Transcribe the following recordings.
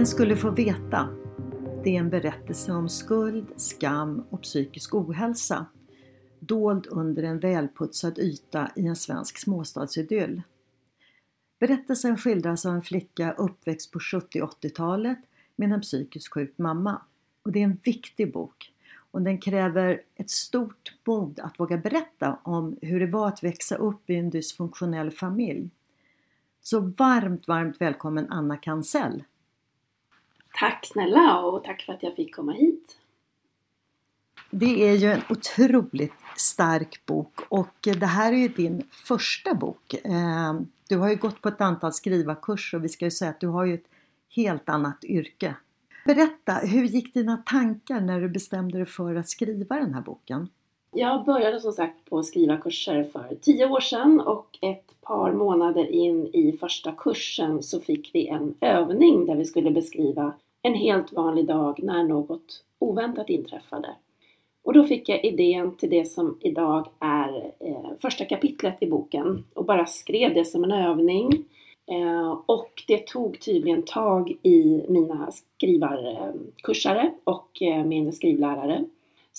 Ingen skulle få veta. Det är en berättelse om skuld, skam och psykisk ohälsa. Dold under en välputsad yta i en svensk småstadsidyll. Berättelsen skildras av en flicka uppväxt på 70 80-talet med en psykiskt sjuk mamma. Och det är en viktig bok. Och den kräver ett stort mod att våga berätta om hur det var att växa upp i en dysfunktionell familj. Så varmt, varmt välkommen Anna Kansell! Tack snälla och tack för att jag fick komma hit. Det är ju en otroligt stark bok och det här är ju din första bok. Ehm, du har ju gått på ett antal skrivarkurser och vi ska ju säga att du har ju ett helt annat yrke. Berätta, hur gick dina tankar när du bestämde dig för att skriva den här boken? Jag började som sagt på skrivarkurser för tio år sedan och ett par månader in i första kursen så fick vi en övning där vi skulle beskriva en helt vanlig dag när något oväntat inträffade. Och då fick jag idén till det som idag är eh, första kapitlet i boken och bara skrev det som en övning. Eh, och det tog tydligen tag i mina skrivarkursare och eh, min skrivlärare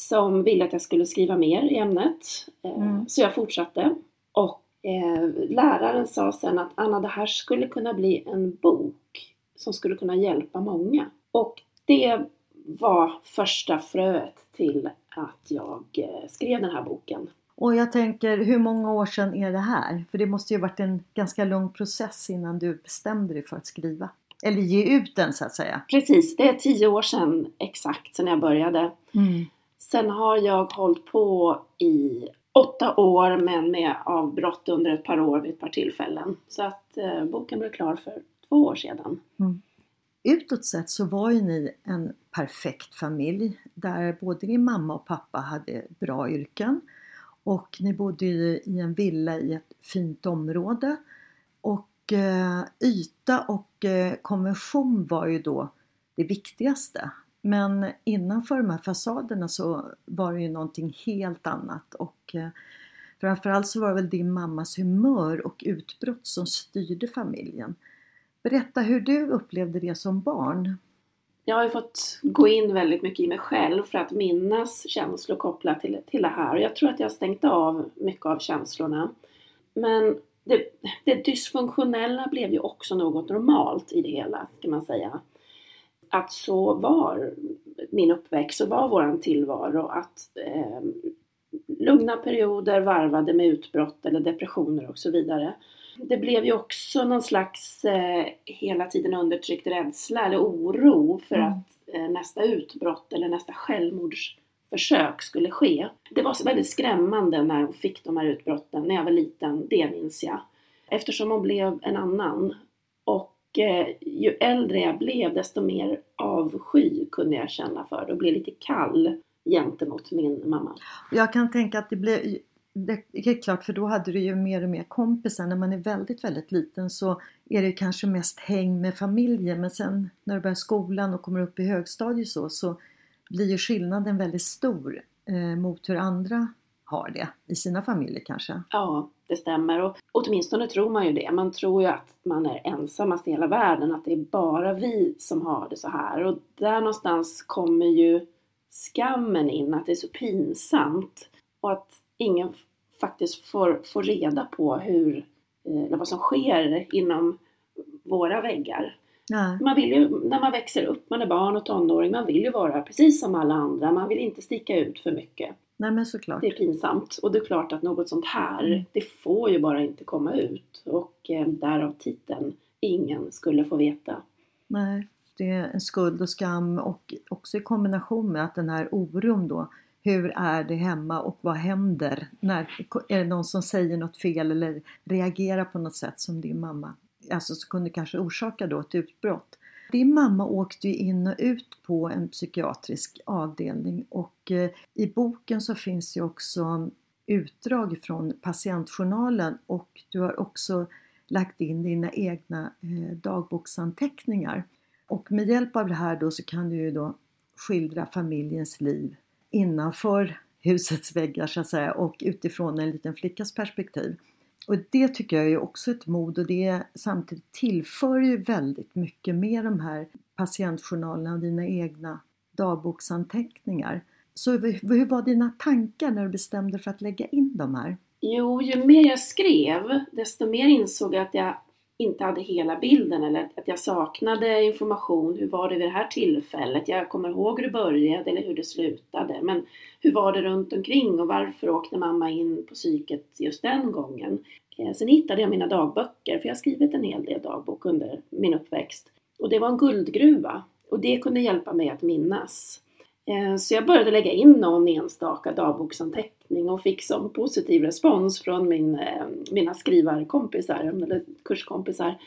som ville att jag skulle skriva mer i ämnet. Eh, mm. Så jag fortsatte. Och eh, läraren sa sen att Anna, det här skulle kunna bli en bok som skulle kunna hjälpa många. Och det var första fröet till att jag eh, skrev den här boken. Och jag tänker, hur många år sedan är det här? För det måste ju varit en ganska lång process innan du bestämde dig för att skriva. Eller ge ut den så att säga. Precis, det är tio år sedan exakt sedan jag började. Mm. Sen har jag hållit på i åtta år men med avbrott under ett par år vid ett par tillfällen. Så att eh, boken blev klar för två år sedan. Mm. Utåt sett så var ju ni en perfekt familj där både din mamma och pappa hade bra yrken och ni bodde i en villa i ett fint område och eh, yta och eh, konvention var ju då det viktigaste. Men innanför de här fasaderna så var det ju någonting helt annat och eh, framförallt så var det väl din mammas humör och utbrott som styrde familjen. Berätta hur du upplevde det som barn. Jag har ju fått gå in väldigt mycket i mig själv för att minnas känslor kopplat till, till det här. Och jag tror att jag stängt av mycket av känslorna. Men det, det dysfunktionella blev ju också något normalt i det hela, kan man säga. Att så var min uppväxt, så var våran tillvaro. Att eh, lugna perioder varvade med utbrott eller depressioner och så vidare. Det blev ju också någon slags eh, hela tiden undertryckt rädsla eller oro för mm. att eh, nästa utbrott eller nästa självmordsförsök skulle ske. Det var så väldigt skrämmande när hon fick de här utbrotten när jag var liten, det minns jag. Eftersom hon blev en annan. Och eh, ju äldre jag blev desto mer avsky kunde jag känna för det och blev lite kall gentemot min mamma. Jag kan tänka att det blev det är klart, för då hade du ju mer och mer kompisar. När man är väldigt, väldigt liten så är det kanske mest häng med familjen. Men sen när du börjar skolan och kommer upp i högstadiet så, så blir ju skillnaden väldigt stor eh, mot hur andra har det i sina familjer kanske. Ja, det stämmer. Och åtminstone tror man ju det. Man tror ju att man är ensammast i hela världen, att det är bara vi som har det så här. Och där någonstans kommer ju skammen in, att det är så pinsamt. Och att ingen faktiskt får, får reda på hur, eh, eller vad som sker inom våra väggar. Nej. Man vill ju, när man växer upp, man är barn och tonåring, man vill ju vara precis som alla andra. Man vill inte sticka ut för mycket. Nej men såklart. Det är pinsamt. Och det är klart att något sånt här, Mm. det får ju bara inte komma ut. Och eh, därav titeln Ingen skulle få veta. Nej, det är en skuld och skam och också i kombination med att den här oron då. Hur är det hemma och vad händer? När, är det någon som säger något fel eller reagerar på något sätt som din mamma? Alltså som kunde kanske orsaka då ett utbrott. Din mamma åkte ju in och ut på en psykiatrisk avdelning och eh, i boken så finns ju också utdrag från patientjournalen och du har också lagt in dina egna eh, dagboksanteckningar. Och med hjälp av det här då så kan du ju då skildra familjens liv innanför husets väggar så att säga och utifrån en liten flickas perspektiv. Och det tycker jag är också ett mod och det samtidigt tillför ju väldigt mycket med de här patientjournalerna och dina egna dagboksanteckningar. Så hur hur var dina tankar när du bestämde dig för att lägga in de här? Jo, ju mer jag skrev, desto mer insåg jag att jag inte hade hela bilden eller att jag saknade information. Hur var det vid det här tillfället? Jag kommer ihåg hur det började eller hur det slutade. Men hur var det runt omkring och varför åkte mamma in på psyket just den gången? Eh, sen hittade jag mina dagböcker, för jag har skrivit en hel del dagbok under min uppväxt. Och det var en guldgruva. Och det kunde hjälpa mig att minnas. Eh, så jag började lägga in någon enstaka dagboksanteckning och fick som positiv respons från min, eh, mina skrivarkompisar, eller kurskompisar.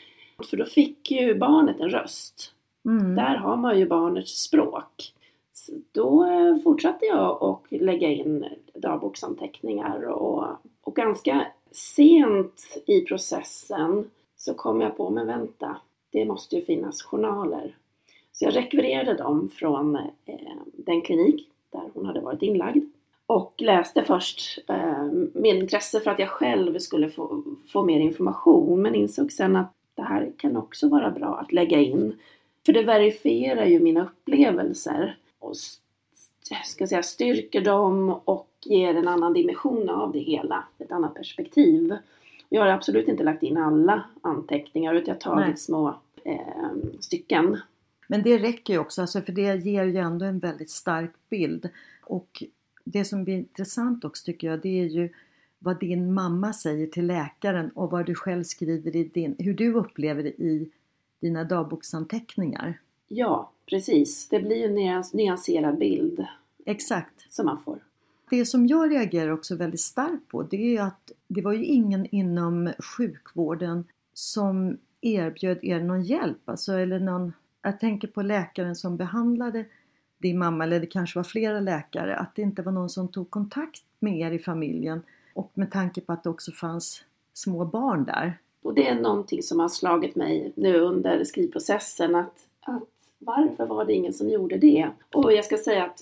För då fick ju barnet en röst. Mm. Där har man ju barnets språk. Så då eh, fortsatte jag att lägga in dagboksanteckningar och, och ganska sent i processen så kom jag på, men vänta, det måste ju finnas journaler. Så jag rekvirerade dem från eh, den klinik där hon hade varit inlagd och läste först eh, med intresse för att jag själv skulle få, få mer information men insåg sen att det här kan också vara bra att lägga in. För det verifierar ju mina upplevelser och ska säga, styrker dem och ger en annan dimension av det hela, ett annat perspektiv. Jag har absolut inte lagt in alla anteckningar utan jag har tagit Nej. små eh, stycken. Men det räcker ju också, alltså, för det ger ju ändå en väldigt stark bild. Och det som blir intressant också tycker jag, det är ju vad din mamma säger till läkaren och vad du själv skriver i din, hur du upplever det i dina dagboksanteckningar. Ja, precis. Det blir en nyans- nyanserad bild Exakt. som man får. Det som jag reagerar också väldigt starkt på det är ju att det var ju ingen inom sjukvården som erbjöd er någon hjälp. Alltså, eller någon, jag tänker på läkaren som behandlade din mamma, eller det kanske var flera läkare, att det inte var någon som tog kontakt med er i familjen. Och med tanke på att det också fanns små barn där. Och det är någonting som har slagit mig nu under skrivprocessen att, att varför var det ingen som gjorde det? Och jag ska säga att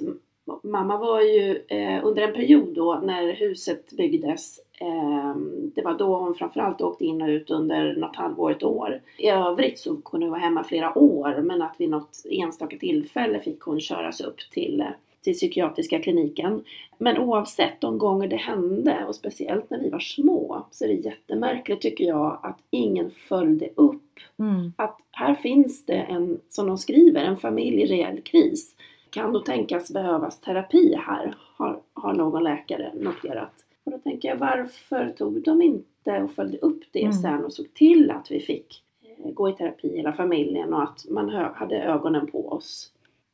mamma var ju eh, under en period då när huset byggdes eh, det var då hon framförallt åkte in och ut under något halvår, ett år. I övrigt så kunde hon vara hemma flera år men att vid något enstaka tillfälle fick hon köras upp till, till psykiatriska kliniken. Men oavsett de gånger det hände och speciellt när vi var små så är det jättemärkligt tycker jag att ingen följde upp Mm. att här finns det en, som de skriver, en familj i reell kris. Kan då tänkas behövas terapi här, har, har någon läkare noterat. Och då tänker jag, varför tog de inte och följde upp det Mm. sen och såg till att vi fick eh, gå i terapi hela familjen och att man hade ögonen på oss.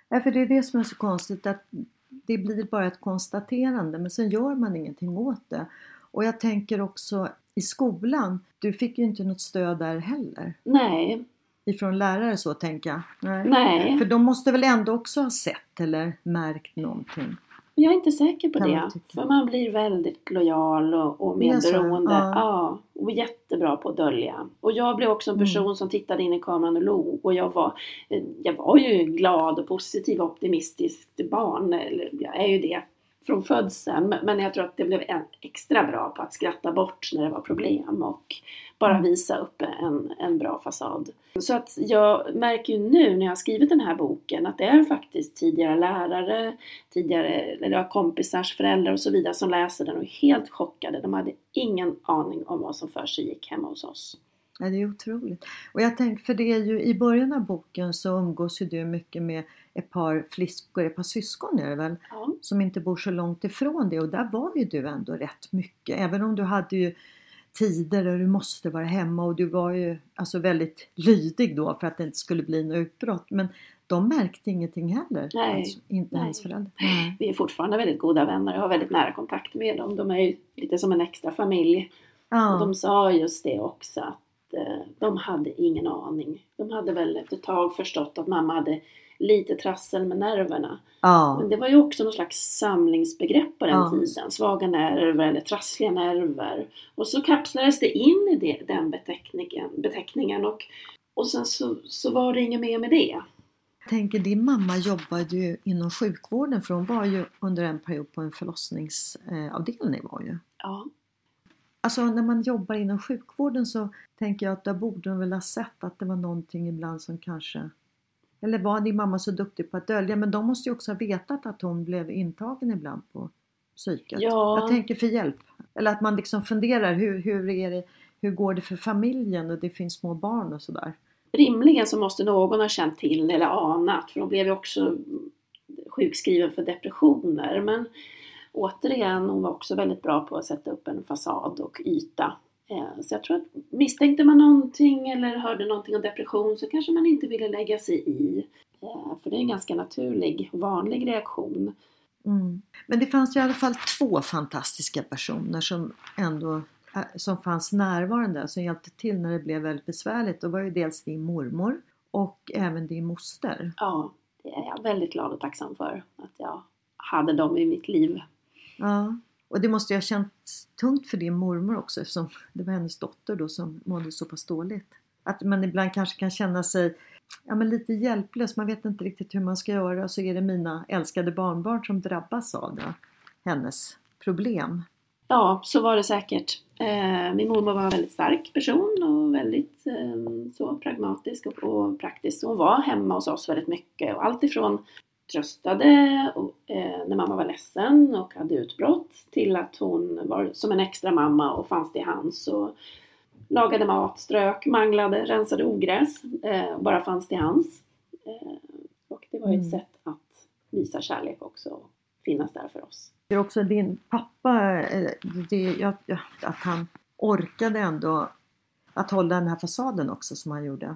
Ja, för det är det som är så konstigt att det blir bara ett konstaterande men sen gör man ingenting åt det. Och jag tänker också i skolan, du fick ju inte något stöd där heller. Nej, Ifrån lärare så tänker jag. Nej. nej, För de måste väl ändå också ha sett eller märkt någonting. jag är inte säker på Kan det. För man blir väldigt lojal och, och medberoende. ja. Ja. och jättebra på att dölja. Och jag blev också en Mm. person som tittade in i kameran och log. Och jag var, eh, jag var ju glad och positiv och optimistiskt barn. Eller jag är ju det. Från födseln. Men jag tror att det blev extra bra på att skratta bort när det var problem och bara mm. visa upp en, en bra fasad. Så att jag märker ju nu när jag har skrivit den här boken att det är faktiskt tidigare lärare, tidigare eller kompisars föräldrar och så vidare som läser den och är helt chockade. De hade ingen aning om vad som för sig gick hemma hos oss. Ja, det är otroligt. Och jag tänkte, för det är ju i början av boken så umgås ju du mycket med ett par flickor, ett par syskon är det väl? Ja. Som inte bor så långt ifrån det och där var ju du ändå rätt mycket. Även om du hade ju tider där du måste vara hemma och du var ju alltså väldigt lydig då för att det inte skulle bli något utbrott. Men de märkte ingenting heller. Nej. Alltså, inte Nej. ens föräldrar. Vi är fortfarande väldigt goda vänner. Jag har väldigt nära kontakt med dem. De är ju lite som en extra familj. Ja. Och de sa just det också att de hade ingen aning. De hade väl efter ett tag förstått att mamma hade lite trassel med nerverna. Ja. Men det var ju också någon slags samlingsbegrepp på den ja. tiden. Svaga nerver eller trassliga nerver. Och så kapslades det in i det, den beteckningen, beteckningen och, och sen så, så var det inget mer med det. Jag tänker, din mamma jobbade ju inom sjukvården för hon var ju under en period på en förlossningsavdelning. Var ju. Ja. Alltså när man jobbar inom sjukvården så tänker jag att där borde hon väl ha sett att det var någonting ibland som kanske eller var din mamma så duktig på att dölja? Men de måste ju också ha vetat att hon blev intagen ibland på psyket. Ja. Jag tänker för hjälp. Eller att man liksom funderar hur, hur, är det, hur går det för familjen och det finns små barn och sådär. Rimligen så måste någon ha känt till eller anat för hon blev ju också sjukskriven för depressioner. Men återigen, hon var också väldigt bra på att sätta upp en fasad och yta Eh, så jag tror att misstänkte man någonting eller hörde någonting om depression så kanske man inte ville lägga sig i. Eh, för det är en ganska naturlig och vanlig reaktion. Mm. Men det fanns i alla fall två fantastiska personer som ändå eh, som fanns närvarande, som hjälpte till när det blev väldigt besvärligt. Det var ju dels din mormor och även din moster. Ja, det är jag väldigt glad och tacksam för att jag hade dem i mitt liv. Ja. Och det måste ju ha känts tungt för din mormor också eftersom det var hennes dotter då som mådde så pass dåligt. Att man ibland kanske kan känna sig ja, men lite hjälplös, man vet inte riktigt hur man ska göra och så är det mina älskade barnbarn som drabbas av det, hennes problem. Ja, så var det säkert. Eh, min mormor var en väldigt stark person och väldigt eh, så pragmatisk och, och praktisk. Hon var hemma hos oss väldigt mycket och allt ifrån tröstade och, eh, när mamma var ledsen och hade utbrott till att hon var som en extra mamma och fanns till hands och lagade mat, strök, manglade, rensade ogräs eh, och bara fanns till hands. Eh, och det var ju ett mm. sätt att visa kärlek också och finnas där för oss. Det är också din pappa, eh, det, att han orkade ändå att hålla den här fasaden också som han gjorde.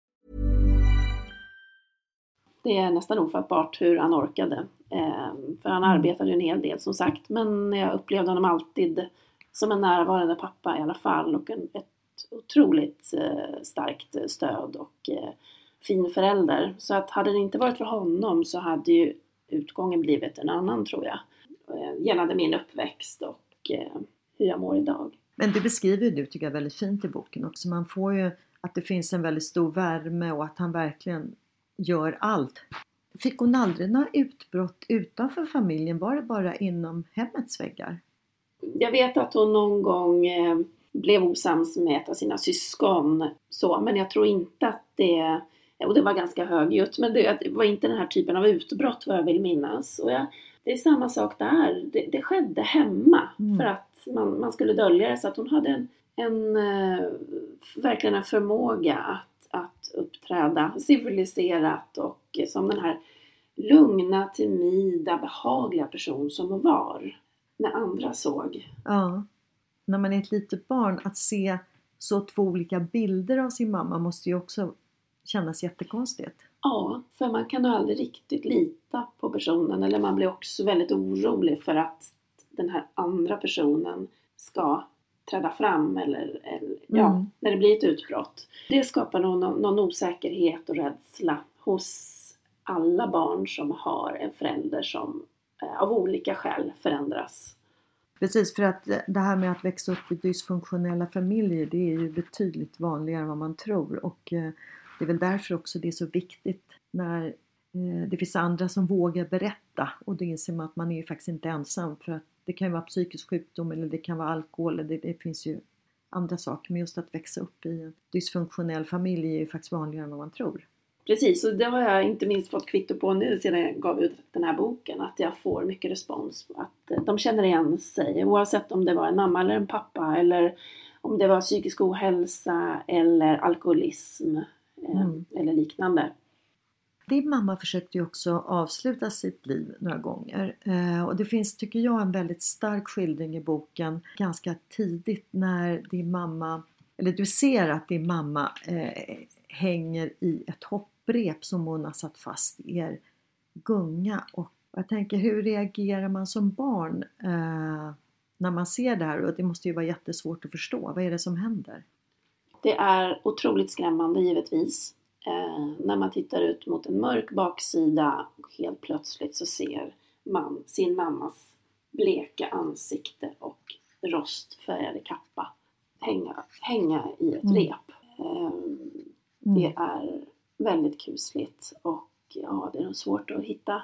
Det är nästan ofattbart hur han orkade. Eh, för han arbetade ju en hel del som sagt. Men jag upplevde honom alltid som en närvarande pappa i alla fall. Och en, ett otroligt eh, starkt stöd och eh, fin förälder. Så att hade det inte varit för honom så hade ju utgången blivit en annan tror jag. Eh, gällande min uppväxt och hur jag mår idag. Men det beskriver du tycker jag väldigt fint i boken också. Man får ju att det finns en väldigt stor värme och att han verkligen gör allt. Fick hon aldrig några utbrott utanför familjen? Var det bara inom hemmets väggar? Jag vet att hon någon gång eh, blev osams med ett av sina syskon. Så, men jag tror inte att det och det var ganska högljutt, men det, det, var inte den här typen av utbrott vad jag vill minnas. Och jag, det är samma sak där, det, det skedde hemma mm. för att man, man, skulle dölja det. Så att hon hade en, en uh, verkligen en förmåga att, att uppträda civiliserat och som den här lugna, timida, behagliga person som hon var när andra såg. Ja, när man är ett litet barn, att se så två olika bilder av sin mamma måste ju också kännas jättekonstigt. Ja, för man kan aldrig riktigt lita på personen eller man blir också väldigt orolig för att den här andra personen ska träda fram eller, eller ja, mm. när det blir ett utbrott. Det skapar någon, någon osäkerhet och rädsla hos alla barn som har en förälder som eh, av olika skäl förändras. Precis, för att det här med att växa upp i dysfunktionella familjer det är ju betydligt vanligare än vad man tror och eh, det är väl därför också det är så viktigt när eh, det finns andra som vågar berätta och då inser man att man är ju faktiskt inte ensam för att det kan ju vara psykisk sjukdom eller det kan vara alkohol, det, det finns ju andra saker men just att växa upp i en dysfunktionell familj är ju faktiskt vanligare än vad man tror. Precis, och det har jag inte minst fått kvitto på nu sedan jag gav ut den här boken, att jag får mycket respons. Att de känner igen sig, oavsett om det var en mamma eller en pappa eller om det var psykisk ohälsa eller alkoholism Eh, mm. eller liknande. Din mamma försökte ju också avsluta sitt liv några gånger eh, och det finns, tycker jag, en väldigt stark skildring i boken ganska tidigt när din mamma, eller du ser att din mamma eh, hänger i ett hopprep som hon har satt fast i er gunga och jag tänker hur reagerar man som barn eh, när man ser det här och det måste ju vara jättesvårt att förstå. Vad är det som händer? Det är otroligt skrämmande givetvis. Eh, när man tittar ut mot en mörk baksida helt plötsligt så ser man sin mammas bleka ansikte och rostfärgade kappa hänga, hänga i ett mm. rep. Eh, mm. Det är väldigt kusligt och ja, det är svårt att hitta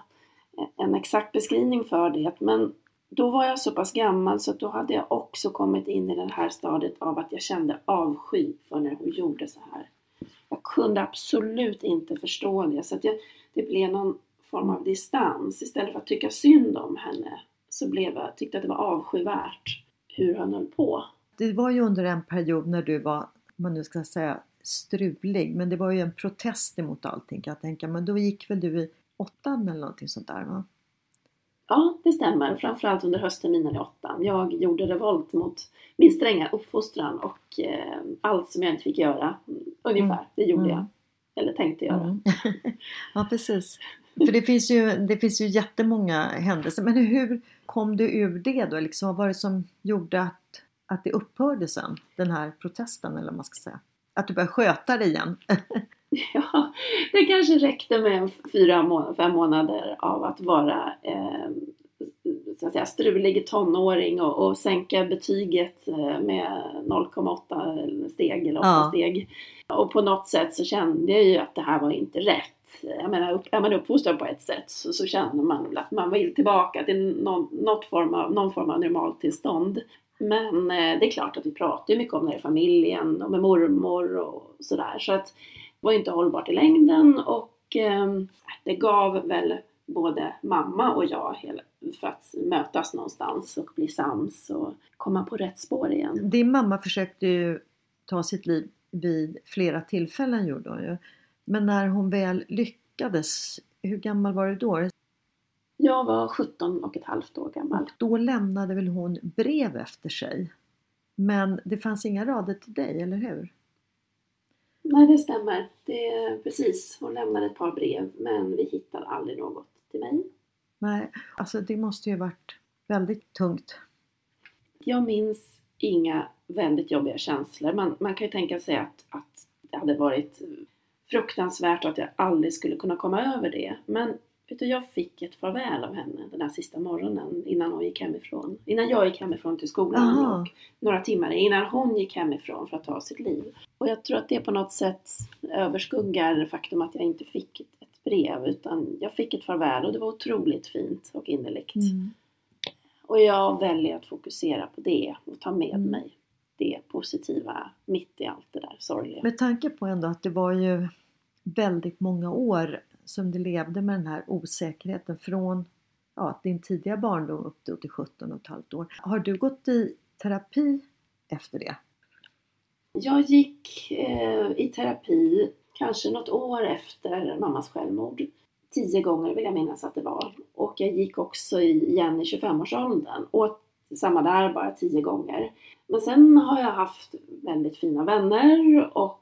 en exakt beskrivning för det men då var jag så pass gammal så att då hade jag också kommit in i det här stadiet av att jag kände avsky för när hon gjorde så här. Jag kunde absolut inte förstå det så att jag, det blev någon form av distans. Istället för att tycka synd om henne så blev jag, tyckte att det var avskyvärt hur han höll på. Det var ju under en period när du var, man nu ska säga strulig, men det var ju en protest emot allting kan jag tänka. Men då gick väl du i åttan eller någonting sånt där va? Ja, det stämmer. Framförallt under höstterminen i åttan. Jag gjorde revolt mot min stränga uppfostran och eh, allt som jag inte fick göra. Ungefär, mm. det gjorde mm. jag. Eller tänkte göra. Mm. ja, precis. För det finns, ju, det finns ju jättemånga händelser. Men hur kom du ur det då? Liksom, vad var det som gjorde att, att det upphörde sen? Den här protesten eller vad man ska säga. Att du började sköta dig igen? Ja, det kanske räckte med fyra, må fem månader av att vara eh, så att säga, strulig tonåring och, och sänka betyget eh, med 0,8 steg eller 8 ja. steg. Och på något sätt så kände jag ju att det här var inte rätt. Jag menar, upp, är man uppfostrad på ett sätt så, så känner man att man vill tillbaka till någon, form av, någon form av normaltillstånd. Men eh, det är klart att vi pratar mycket om det i familjen och med mormor och sådär. Så att var inte hållbart i längden och eh, det gav väl både mamma och jag för att mötas någonstans och bli sams och komma på rätt spår igen. Din mamma försökte ju ta sitt liv vid flera tillfällen gjorde hon ju. Men när hon väl lyckades hur gammal var du då? Jag var 17 och ett halvt år gammal. Och då lämnade väl hon brev efter sig? Men det fanns inga rader till dig, eller hur? Nej, det stämmer. Det är precis. Hon lämnade ett par brev men vi hittade aldrig något till mig. Nej, alltså det måste ju varit väldigt tungt. Jag minns inga väldigt jobbiga känslor. Man, man kan ju tänka sig att, att det hade varit fruktansvärt och att jag aldrig skulle kunna komma över det. Men vet du, jag fick ett farväl av henne den där sista morgonen innan hon gick hemifrån. Innan jag gick hemifrån till skolan Aha. och några timmar innan hon gick hemifrån för att ta sitt liv. Och jag tror att det på något sätt överskuggar det faktum att jag inte fick ett, brev utan jag fick ett farväl och det var otroligt fint och innerligt. Mm. Och jag väljer att fokusera på det och ta med Mm. mig det positiva mitt i allt det där sorgliga. Med tanke på ändå att det var ju väldigt många år som du levde med den här osäkerheten från ja, din tidiga barndom upp till- 17 och ett halvt år. Har du gått i terapi efter det? Jag gick eh, i terapi kanske något år efter mammas självmord. Tio gånger vill jag minnas att det var. Och jag gick också igen i 25-årsåldern. Och samma där, bara tio gånger. Men sen har jag haft väldigt fina vänner och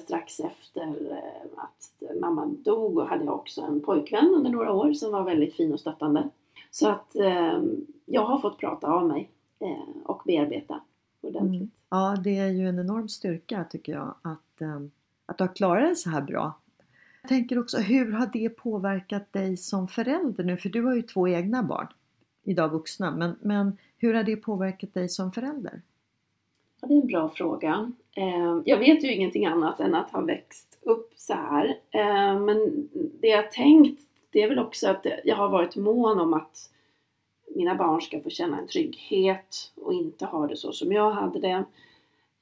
strax efter eh, att mamma dog och hade jag också en pojkvän under några år som var väldigt fin och stöttande. Så att eh, jag har fått prata av mig eh, och bearbeta ordentligt. Mm. Ja, det är ju en enorm styrka tycker jag att, eh, att du har klarat det så här bra. Jag tänker också, hur har det påverkat dig som förälder nu? För du har ju två egna barn, idag vuxna, men, men hur har det påverkat dig som förälder? Ja, det är en bra fråga. Eh, Jag vet ju ingenting annat än att ha växt upp så här. Eh, Men det jag tänkt, det är väl också att jag har varit mån om att mina barn ska få känna en trygghet och inte ha det så som jag hade det.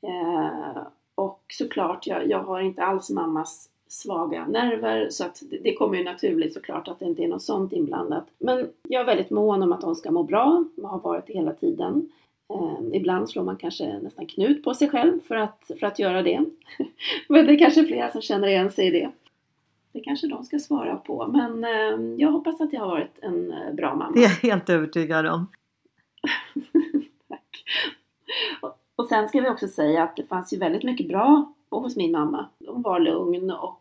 Eh, Och såklart, jag, jag har inte alls mammas svaga nerver så att det, det kommer ju naturligt såklart att det inte är något sånt inblandat. Men jag är väldigt mån om att de ska må bra och har varit det hela tiden. Eh, ibland slår man kanske nästan knut på sig själv för att, för att göra det. men det är kanske flera som känner igen sig i det. Det kanske de ska svara på. Men eh, jag hoppas att jag har varit en eh, bra mamma. Det är jag helt övertygad om. Tack. Och, sen ska vi också säga att det fanns ju väldigt mycket bra hos min mamma. Hon var lugn och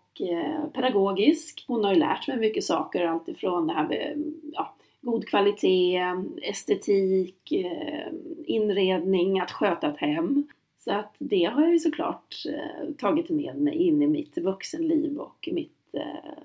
pedagogisk. Hon har ju lärt mig mycket saker, alltifrån det här med ja, god kvalitet, estetik, eh, inredning, att sköta ett hem. Så att det har jag ju såklart eh, tagit med mig in i mitt vuxenliv och mitt eh,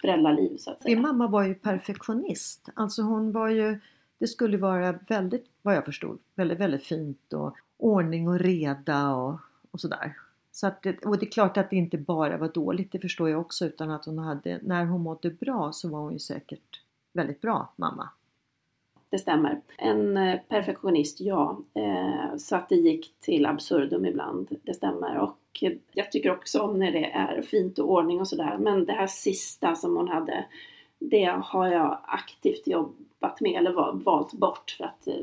föräldraliv så att säga. Din mamma var ju perfektionist. Alltså hon var ju, det skulle vara väldigt, vad jag förstod, väldigt, väldigt fint och ordning och reda och, och sådär. Så att det, och det är klart att det inte bara var dåligt, det förstår jag också, utan att hon hade, när hon mådde bra så var hon ju säkert väldigt bra mamma. Det stämmer. En eh, perfektionist, ja. Eh, så att det gick till absurdum ibland. Det stämmer. Och jag tycker också om när det är fint och ordning och sådär. Men det här sista som hon hade, det har jag aktivt jobbat med eller valt bort för att eh,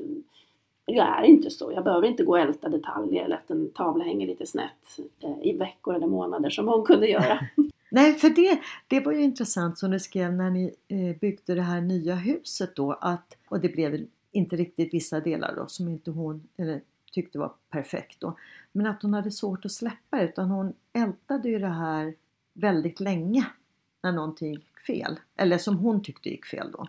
jag är inte så. Jag behöver inte gå och älta detaljer eller att en tavla hänger lite snett i veckor eller månader som hon kunde göra. Nej, för det, det var ju intressant som du skrev när ni eh, byggde det här nya huset då att, och det blev inte riktigt vissa delar då som inte hon eller, tyckte var perfekt då. Men att hon hade svårt att släppa det utan hon ältade ju det här väldigt länge när någonting gick fel. Eller som hon tyckte gick fel då.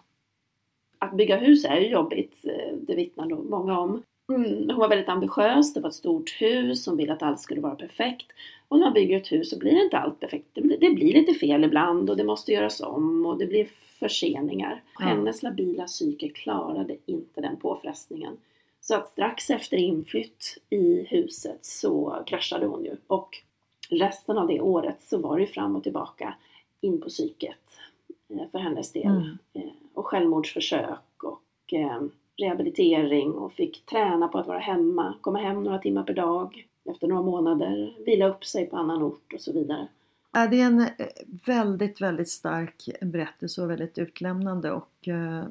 att bygga hus är ju jobbigt, eh, det vittnar nog många om. Mm, hon var väldigt ambitiös, det var ett stort hus, hon ville att allt skulle vara perfekt. Och när man bygger ett hus så blir inte allt perfekt. Det blir, det blir lite fel ibland och det måste göras om och det blir förseningar. Ja. Hennes labila psyke klarade inte den påfrestningen. Så att strax efter inflytt i huset så kraschade hon ju. Och resten av det året så var det ju fram och tillbaka in på psyket eh, för hennes del. Mm. Eh, Och självmordsförsök och eh, rehabilitering och fick träna på att vara hemma, komma hem några timmar per dag efter några månader, vila upp sig på annan ort och så vidare. Ja, det är en eh, väldigt, väldigt stark berättelse och väldigt utlämnande och eh,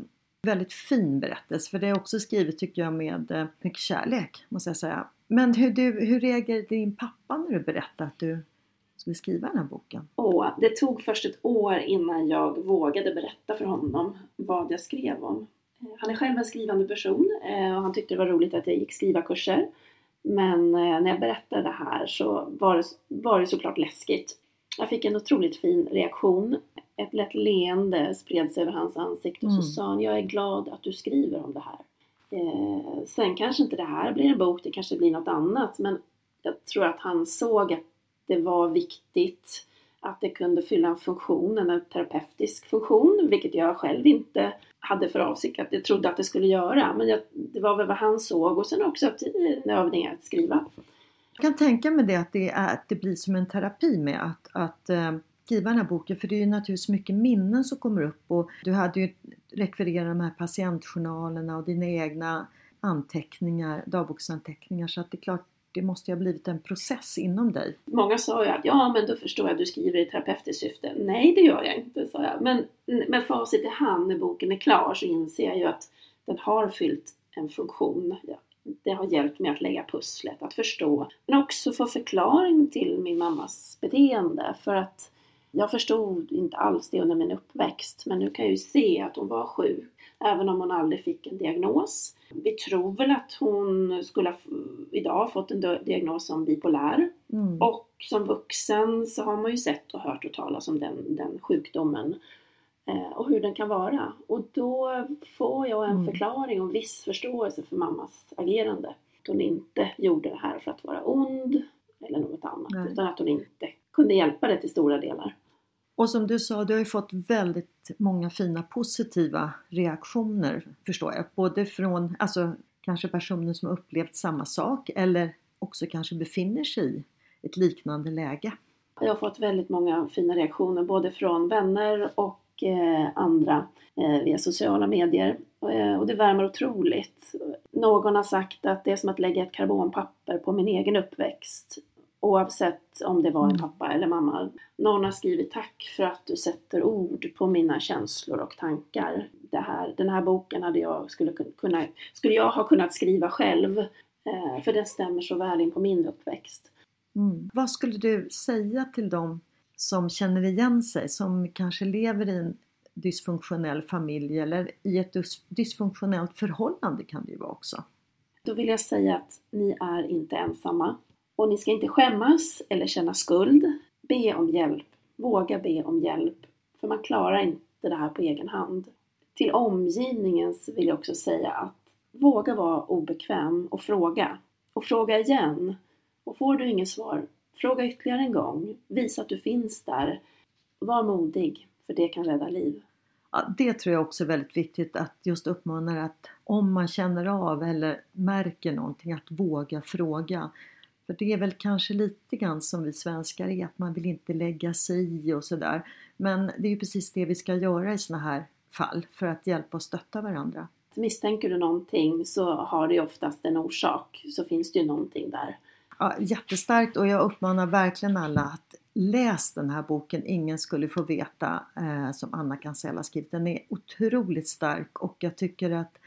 väldigt fin berättelse. För det är också skrivet tycker jag med eh, mycket kärlek måste jag säga. Men hur, du, hur reagerade din pappa när du berättade att du skulle skriva den här boken? Och det tog först ett år innan jag vågade berätta för honom vad jag skrev om. Han är själv en skrivande person eh, och han tyckte det var roligt att jag gick skrivarkurser. Men eh, när jag berättade det här så var det, var det såklart läskigt. Jag fick en otroligt fin reaktion. Ett lätt leende spred sig över hans ansikte och så Mm. sa han, jag är glad att du skriver om det här. Eh, sen kanske inte det här blir en bok, det kanske blir något annat. Men jag tror att han såg att det var viktigt att det kunde fylla en funktion, en terapeutisk funktion, vilket jag själv inte hade för avsikt att jag trodde att det skulle göra. Men jag, det var väl vad han såg och sen också att, övningar att skriva. Jag kan tänka mig det att det, är, att det blir som en terapi med att, att äh, skriva den här boken för det är ju naturligtvis mycket minnen som kommer upp och du hade ju rekvirerat de här patientjournalerna och dina egna anteckningar, dagboksanteckningar så att det är klart det måste ju ha blivit en process inom dig. Många sa ju att ja, men då förstår jag att du skriver i terapeutiskt syfte. Nej, det gör jag inte, sa jag. Men med facit i hand när boken är klar så inser jag ju att den har fyllt en funktion. Ja, Det har hjälpt mig att lägga pusslet, att förstå, men också få förklaring till min mammas beteende. För att jag förstod inte alls det under min uppväxt, men nu kan jag ju se att hon var sjuk, även om hon aldrig fick en diagnos. Vi tror väl att hon skulle ha idag fått en diagnos som bipolär. Mm. Och som vuxen så har man ju sett och hört och talas om den, den sjukdomen eh, och hur den kan vara. Och då får jag en Mm. förklaring och viss förståelse för mammas agerande. Att hon inte gjorde det här för att vara ond eller något annat, Nej. utan att hon inte kunde hjälpa det till stora delar. Och som du sa, du har ju fått väldigt många fina positiva reaktioner förstår jag. Både från alltså, kanske personer som har upplevt samma sak eller också kanske befinner sig i ett liknande läge. Jag har fått väldigt många fina reaktioner både från vänner och eh, andra eh, via sociala medier. Eh, och det värmer otroligt. Någon har sagt att det är som att lägga ett karbonpapper på min egen uppväxt. Oavsett om det var en Mm. pappa eller mamma. Någon har skrivit tack för att du sätter ord på mina känslor och tankar. Det här, den här boken hade jag, skulle, kunna, skulle jag ha kunnat skriva själv. Eh, för den stämmer så väl in på min uppväxt. Mm. Vad skulle du säga till dem som känner igen sig, som kanske lever i en dysfunktionell familj eller i ett dys- dysfunktionellt förhållande kan det ju vara också. Då vill jag säga att ni är inte ensamma. Och ni ska inte skämmas eller känna skuld. Be om hjälp. Våga be om hjälp. För man klarar inte det här på egen hand. Till omgivningen vill jag också säga att våga vara obekväm och fråga. Och fråga igen. Och får du inget svar, fråga ytterligare en gång. Visa att du finns där. Var modig, för det kan rädda liv. Ja, det tror jag också är väldigt viktigt att just uppmana att om man känner av eller märker någonting att våga fråga. För det är väl kanske lite grann som vi svenskar är, att man vill inte lägga sig i och sådär. Men det är ju precis det vi ska göra i sådana här fall för att hjälpa och stötta varandra. Misstänker du någonting så har det oftast en orsak. Så finns det ju någonting där. Ja, jättestarkt och jag uppmanar verkligen alla att läs den här boken Ingen skulle få veta eh, som Anna Cancel har skrivit. Den är otroligt stark och jag tycker att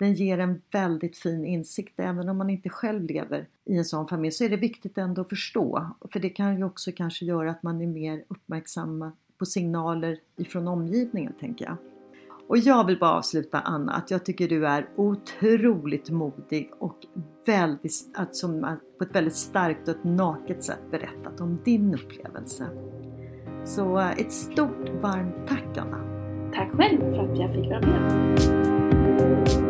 den ger en väldigt fin insikt. Även om man inte själv lever i en sån familj så är det viktigt ändå att förstå. För det kan ju också kanske göra att man är mer uppmärksam på signaler ifrån omgivningen tänker jag. Och jag vill bara avsluta Anna att jag tycker du är otroligt modig och väldigt, att som på ett väldigt starkt och ett naket sätt berättat om din upplevelse. Så eh, ett stort varmt tack Anna! Tack själv för att jag fick vara med.